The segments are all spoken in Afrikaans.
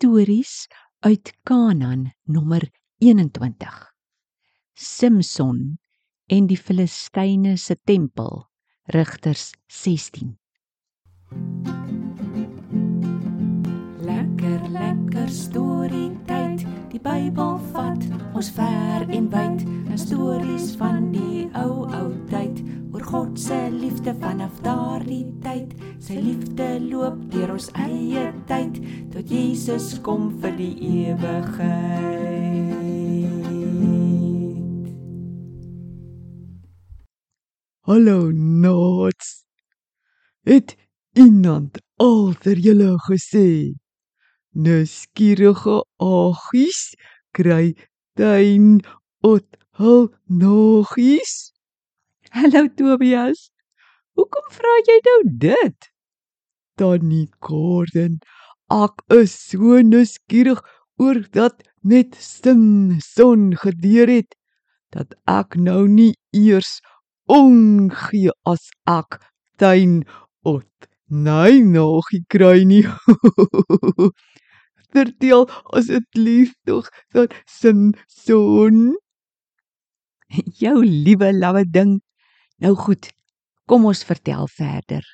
Stories uit Kanaan nommer 21. Simson en die Filistyne se tempel, Rigters 16. Lekker lekker storie tyd. Die Bybel vat ons ver en wyd. Stories van die ou ou God se liefde vanaf daardie tyd. Sy liefde loop deur ons eie tyd tot Jesus kom vir die ewigheid. Hallo Nots. Het iemand al vir julle gesê? Nuuskierige aggies kry tuin ot hul nogies. Hallo Tobias. Hoekom vra jy nou dit? Tannie Gordon, ek is so nuuskierig oor dat net sin son gedeur het dat ek nou nie eers ongee as ek tuin ot nee nog kry nie. Vertel asseblief tog dat sin son Jou liewe lawwe ding. Nou goed, kom ons vertel verder.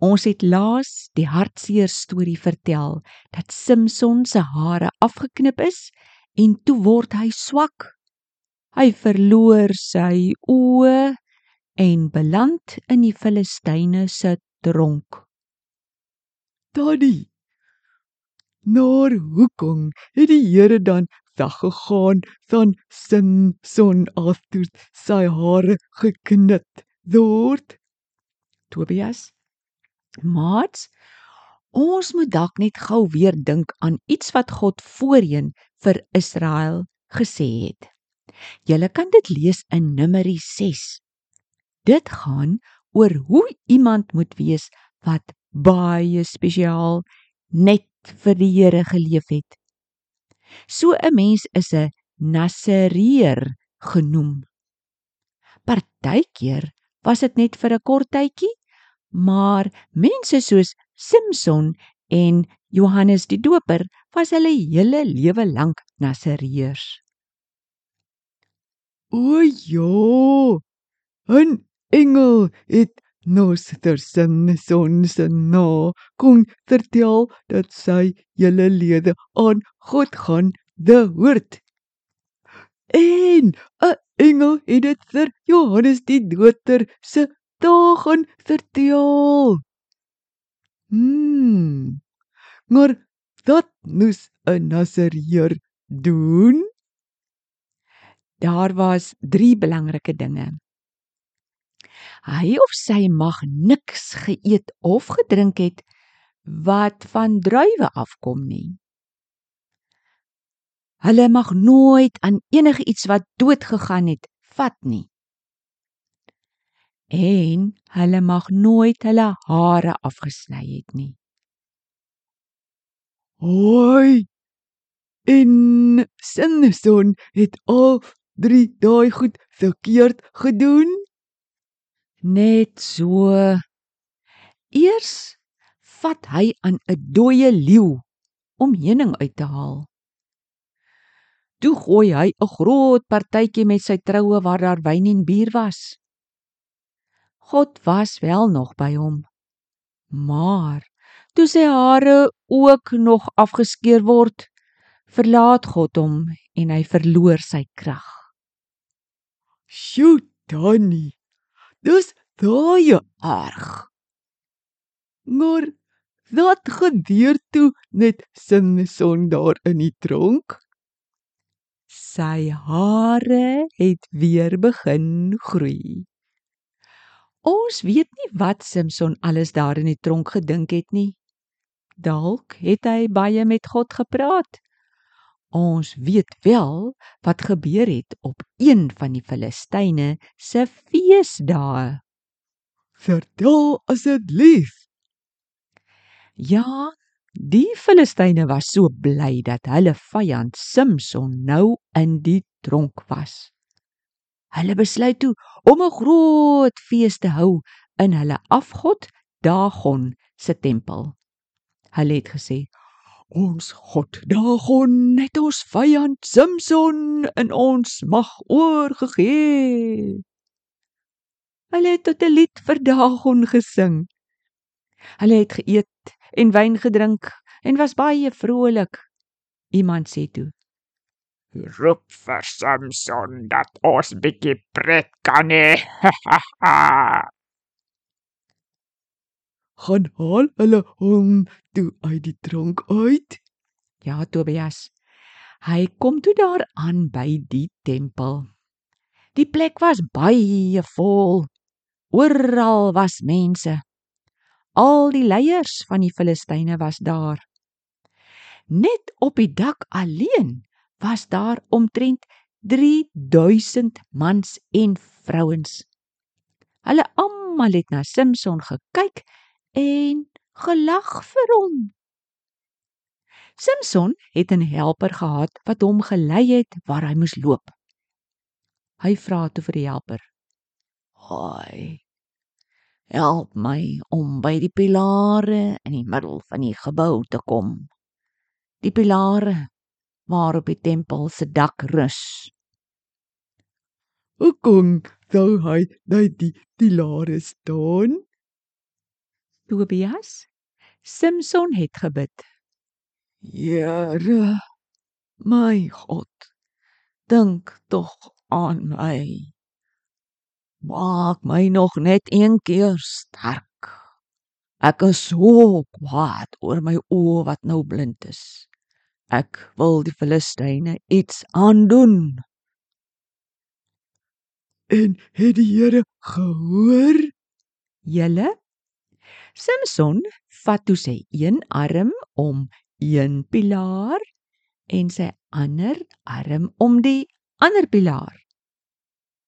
Ons het laas die hartseer storie vertel dat Simson se hare afgeknip is en toe word hy swak. Hy verloor sy oë en beland in die Filistyne se tronk. Daddy. Naar hoekom het die Here dan weggegaan van sin son toe sy hare geknip word? Tobias. Maats, ons moet dalk net gou weer dink aan iets wat God voorheen vir Israel gesê het. Julle kan dit lees in Numeri 6. Dit gaan oor hoe iemand moet wees wat baie spesiaal net vir die Here geleef het. So 'n mens is 'n Nasareer genoem. Partykeer was dit net vir 'n kort tydjie, maar mense soos Simson en Johannes die Doper was hulle hele lewe lank Nasareërs. O ja. 'n Engel het Noster sin son se na kon vertel dat sy hele lede aan God gaan behoort. En 'n engel het dit vir Johannes die Doper se dagen vertel. Hmm. Maar dat moes 'n Nasareer doen. Daar was 3 belangrike dinge. Hy of sy mag niks geëet of gedrink het wat van druiwe afkom nie. Hulle mag nooit aan enige iets wat dood gegaan het vat nie. En hulle mag nooit hulle hare afgesny het nie. Hoi. En Sinson het al 3 daai goed verkeerd gedoen. Net so. Eers vat hy aan 'n dooie leeu om heuning uit te haal. Toe gooi hy 'n groot partytjie met sy troue waar daar wyn en bier was. God was wel nog by hom. Maar toe sy hare ook nog afgeskeer word, verlaat God hom en hy verloor sy krag. Sjoe, Danny. Dis daai erg. Maar wat gebeur toe net Simson daar in die tronk? Sy hare het weer begin groei. Ons weet nie wat Simson alles daar in die tronk gedink het nie. Dalk het hy baie met God gepraat. Ons weet wel wat gebeur het op een van die Filistyne se feesdae. Vertel asseblief. Ja, die Filistyne was so bly dat hulle vyand Simson nou in die tronk was. Hulle besluit toe om 'n groot fees te hou in hulle afgod Dagon se tempel. Hulle het gesê: Ons God Dagon het ons vyand Samson in ons mag oorgegee. Hulle het tot 'n lied vir Dagon gesing. Hulle het geëet en wyn gedrink en was baie vrolik. Iemand sê toe: Roep vir Samson dat ons bietjie pret kan hê. Gaan haal hulle hom toe uit die tronk uit. Ja, Tobias. Hy kom toe daar aan by die tempel. Die plek was baie vol. Oral was mense. Al die leiers van die Filistyne was daar. Net op die dak alleen was daar omtrent 3000 mans en vrouens. Hulle almal het na Samson gekyk en gelag vir hom. Samson het 'n helper gehad wat hom gelei het waar hy moes loop. Hy vra toe vir die helper: "Haai, help my om by die pilare in die middel van die gebou te kom. Die pilare waarop die tempel se dak rus." Hoe kon sou hy by die pilare staan? Tobias, Samson het gebid. Here, my God, dink tog aan my. Maak my nog net een keer sterk. Ek is so kwaad oor my oë wat nou blind is. Ek wil die Filistyne iets aandoen. En het die Here gehoor? Julle Samson vat toe sy een arm om een pilaar en sy ander arm om die ander pilaar.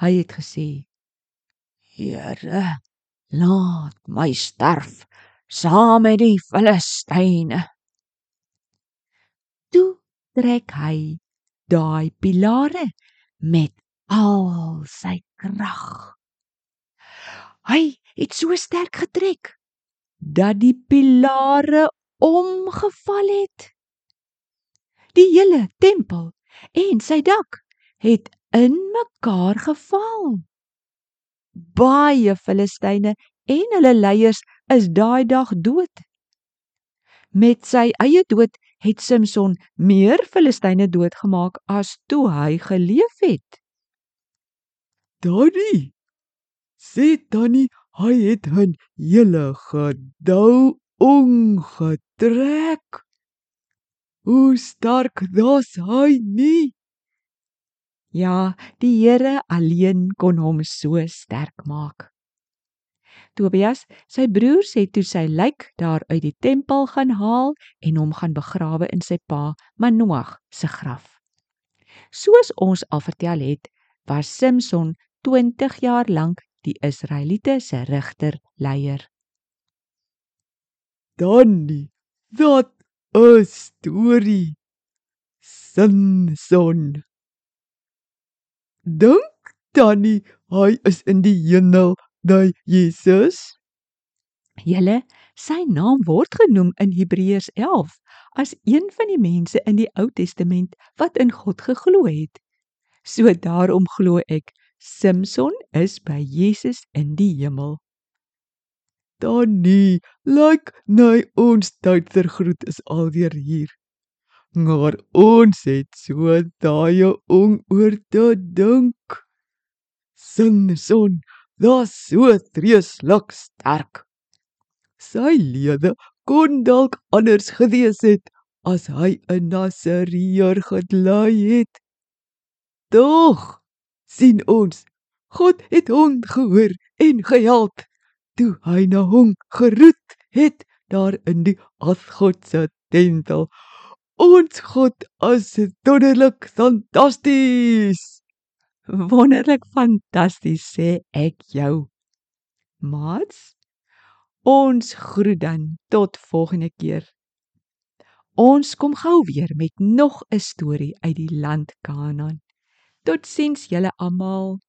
Hy het gesê: Here, laat my sterf saam met die Filistyne. Toe trek hy daai pilare met al sy krag. Hy het so sterk getrek dat die pilare omgeval het. Die hele tempel en sy dak het in mekaar geval. Baie Filistyne en hulle leiers is daai dag dood. Met sy eie dood het Samson meer Filistyne doodgemaak as toe hy geleef het. Daddy, sê Tannie, het 'n hele gedou ongetrek. Hoe sterk was hy nie? Ja, die Here alleen kon hom so sterk maak. Tobias, sy broers het toe sy lijk daar uit die tempel gaan haal en hom gaan begrawe in sy pa Manoag se graf. Soos ons al vertel het, was Samson 20 jaar lank die Israeliete se regter leier. Danny, dat 'n storie. Samson. Dink Danny, hy is in die hemel by Jesus? Julle, sy naam word genoem in Hebreërs 11 as een van die mense in die Ou Testament wat in God geglo het. So daarom glo ek Samson is by Jesus in die hemel. Danny, lyk like, nou ons tyd vergroet is alweer hier. Maar ons het so daai om oor te dink. Samson, daar's so treuslik sterk. Sy lewe kon dalk anders gewees het as hy 'n Nasareer gedlei het. Tog sien ons God het hom gehoor en gehelp toe hy na hom geroet het daar in die afgod se tempel. Ons God is wonderlik fantasties. Wonderlik fantasties sê ek jou. Mats, ons groet dan tot volgende keer. Ons kom gou weer met nog 'n storie uit die land Kanaan. Totsiens julle almal.